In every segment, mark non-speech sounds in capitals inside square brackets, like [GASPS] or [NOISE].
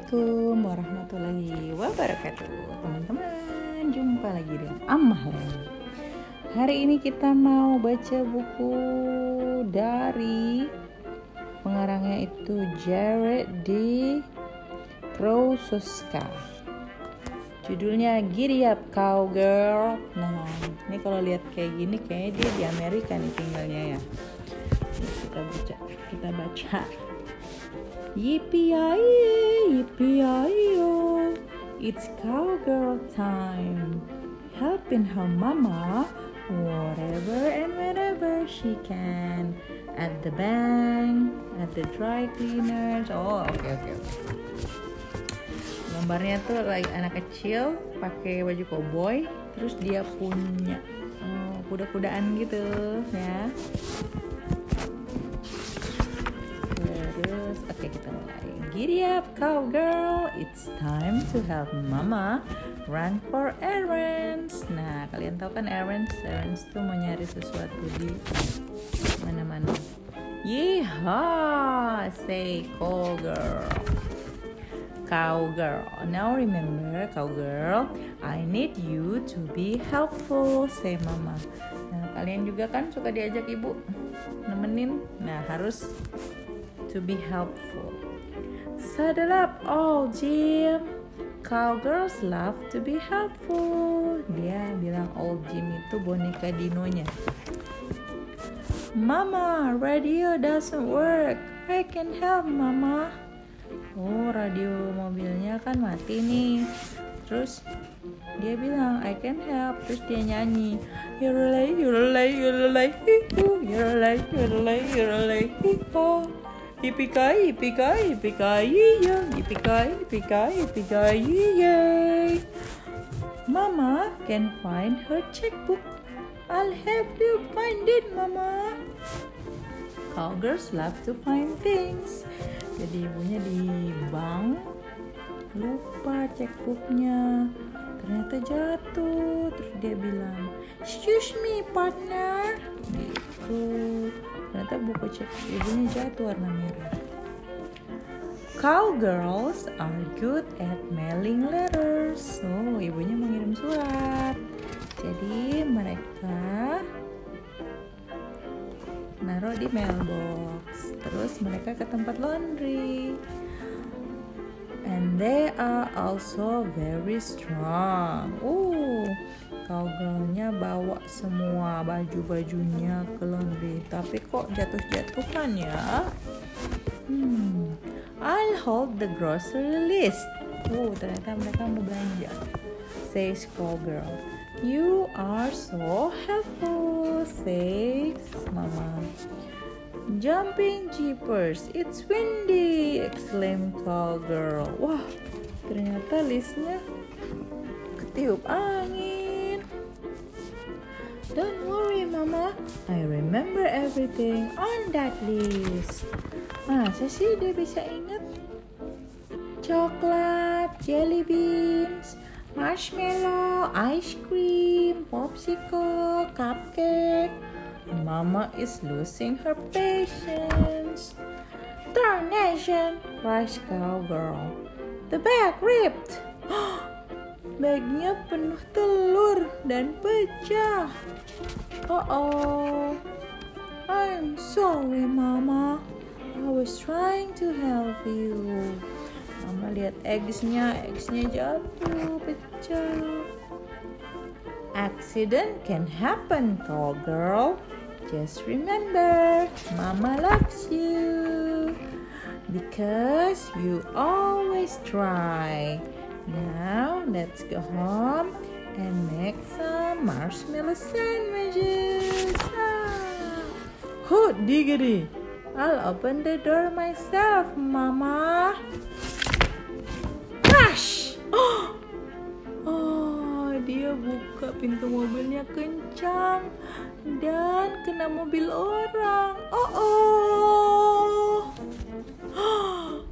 Assalamualaikum warahmatullahi wabarakatuh. Teman-teman jumpa lagi dengan Amah Hari ini kita mau baca buku dari Pengarangnya itu Jared D. Krausoska Judulnya Giddy Up Cowgirl. Nah ini kalau lihat kayak gini kayaknya dia di Amerika nih tinggalnya ya. Kita baca kita baca. Yippee-yi-yo. It's cowgirl time. Helping her mama whatever and whenever she can. At the bank, at the dry cleaners. Oh, oke okay, oke okay. Gambarnya tuh like anak kecil pakai baju koboi, terus dia punya oh, kuda-kudaan gitu ya. Terus oke okay, kita mulai. Giddy up cowgirl, it's time to help mama run for errands. Nah kalian tahu kan errands? Errands tuh mau nyari sesuatu di mana-mana. Yeehaw, say cowgirl. Cowgirl. Now remember, cowgirl, I need you to be helpful, say mama. Nah, kalian juga kan suka diajak ibu nemenin. Nah, harus to be helpful. Saddle up, all Jim. Cowgirls love to be helpful. Dia bilang old Jim itu boneka dinonya. Mama, radio doesn't work. I can help, Mama. Oh, radio mobilnya kan mati nih. Terus dia bilang I can help. Terus dia nyanyi. Yorolai, yorolai, yorolai, hihu, yorolai, yorolai, yorolai, hihu. Yippee-ki, yippee-ki, yippee-ki, yeah. Yippee-ki, yippee-ki, yippee-ki, yay. Mama can find her checkbook. I'll help you find it, Mama. Cowgirls love to find things. Jadi ibunya di bank lupa checkbooknya. Ternyata jatuh. Terus dia bilang, excuse me partner. Gitu ternyata buku cek ibunya jatuh warna merah Cowgirls are good at mailing letters. Oh, ibunya mengirim surat. Jadi mereka naruh di mailbox. Terus mereka ke tempat laundry. They are also very strong. Uh, cowgirlnya bawa semua baju-bajunya ke laundry. Tapi kok jatuh-jatuhan ya? Hmm. I'll hold the grocery list. Oh ternyata mereka mau belanja. Says cowgirl you are so helpful. Says mama Jumping jeepers, it's windy! exclaimed cowgirl. Wah, ternyata listnya ketiup angin. Don't worry, Mama. I remember everything on that list. Masa sih dia bisa ingat? Coklat, jelly beans, marshmallow, ice cream, popsicle, cupcake. Mama is losing her patience. Darnation, cries cowgirl. The bag ripped. [GASPS] Bagnya penuh telur dan pecah. Oh oh. I'm sorry, Mama. I was trying to help you. Mama lihat eggsnya, eggsnya jatuh, pecah. Accident can happen, tall girl. Just remember, Mama loves you because you always try. Now let's go home and make some marshmallow sandwiches. Ah. Oh, diggity! I'll open the door myself, Mama. Mobilnya kencang dan kena mobil orang. Oh, oh. [GASPS]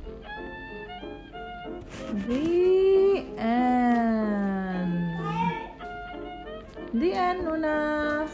The end. The end, Nuna.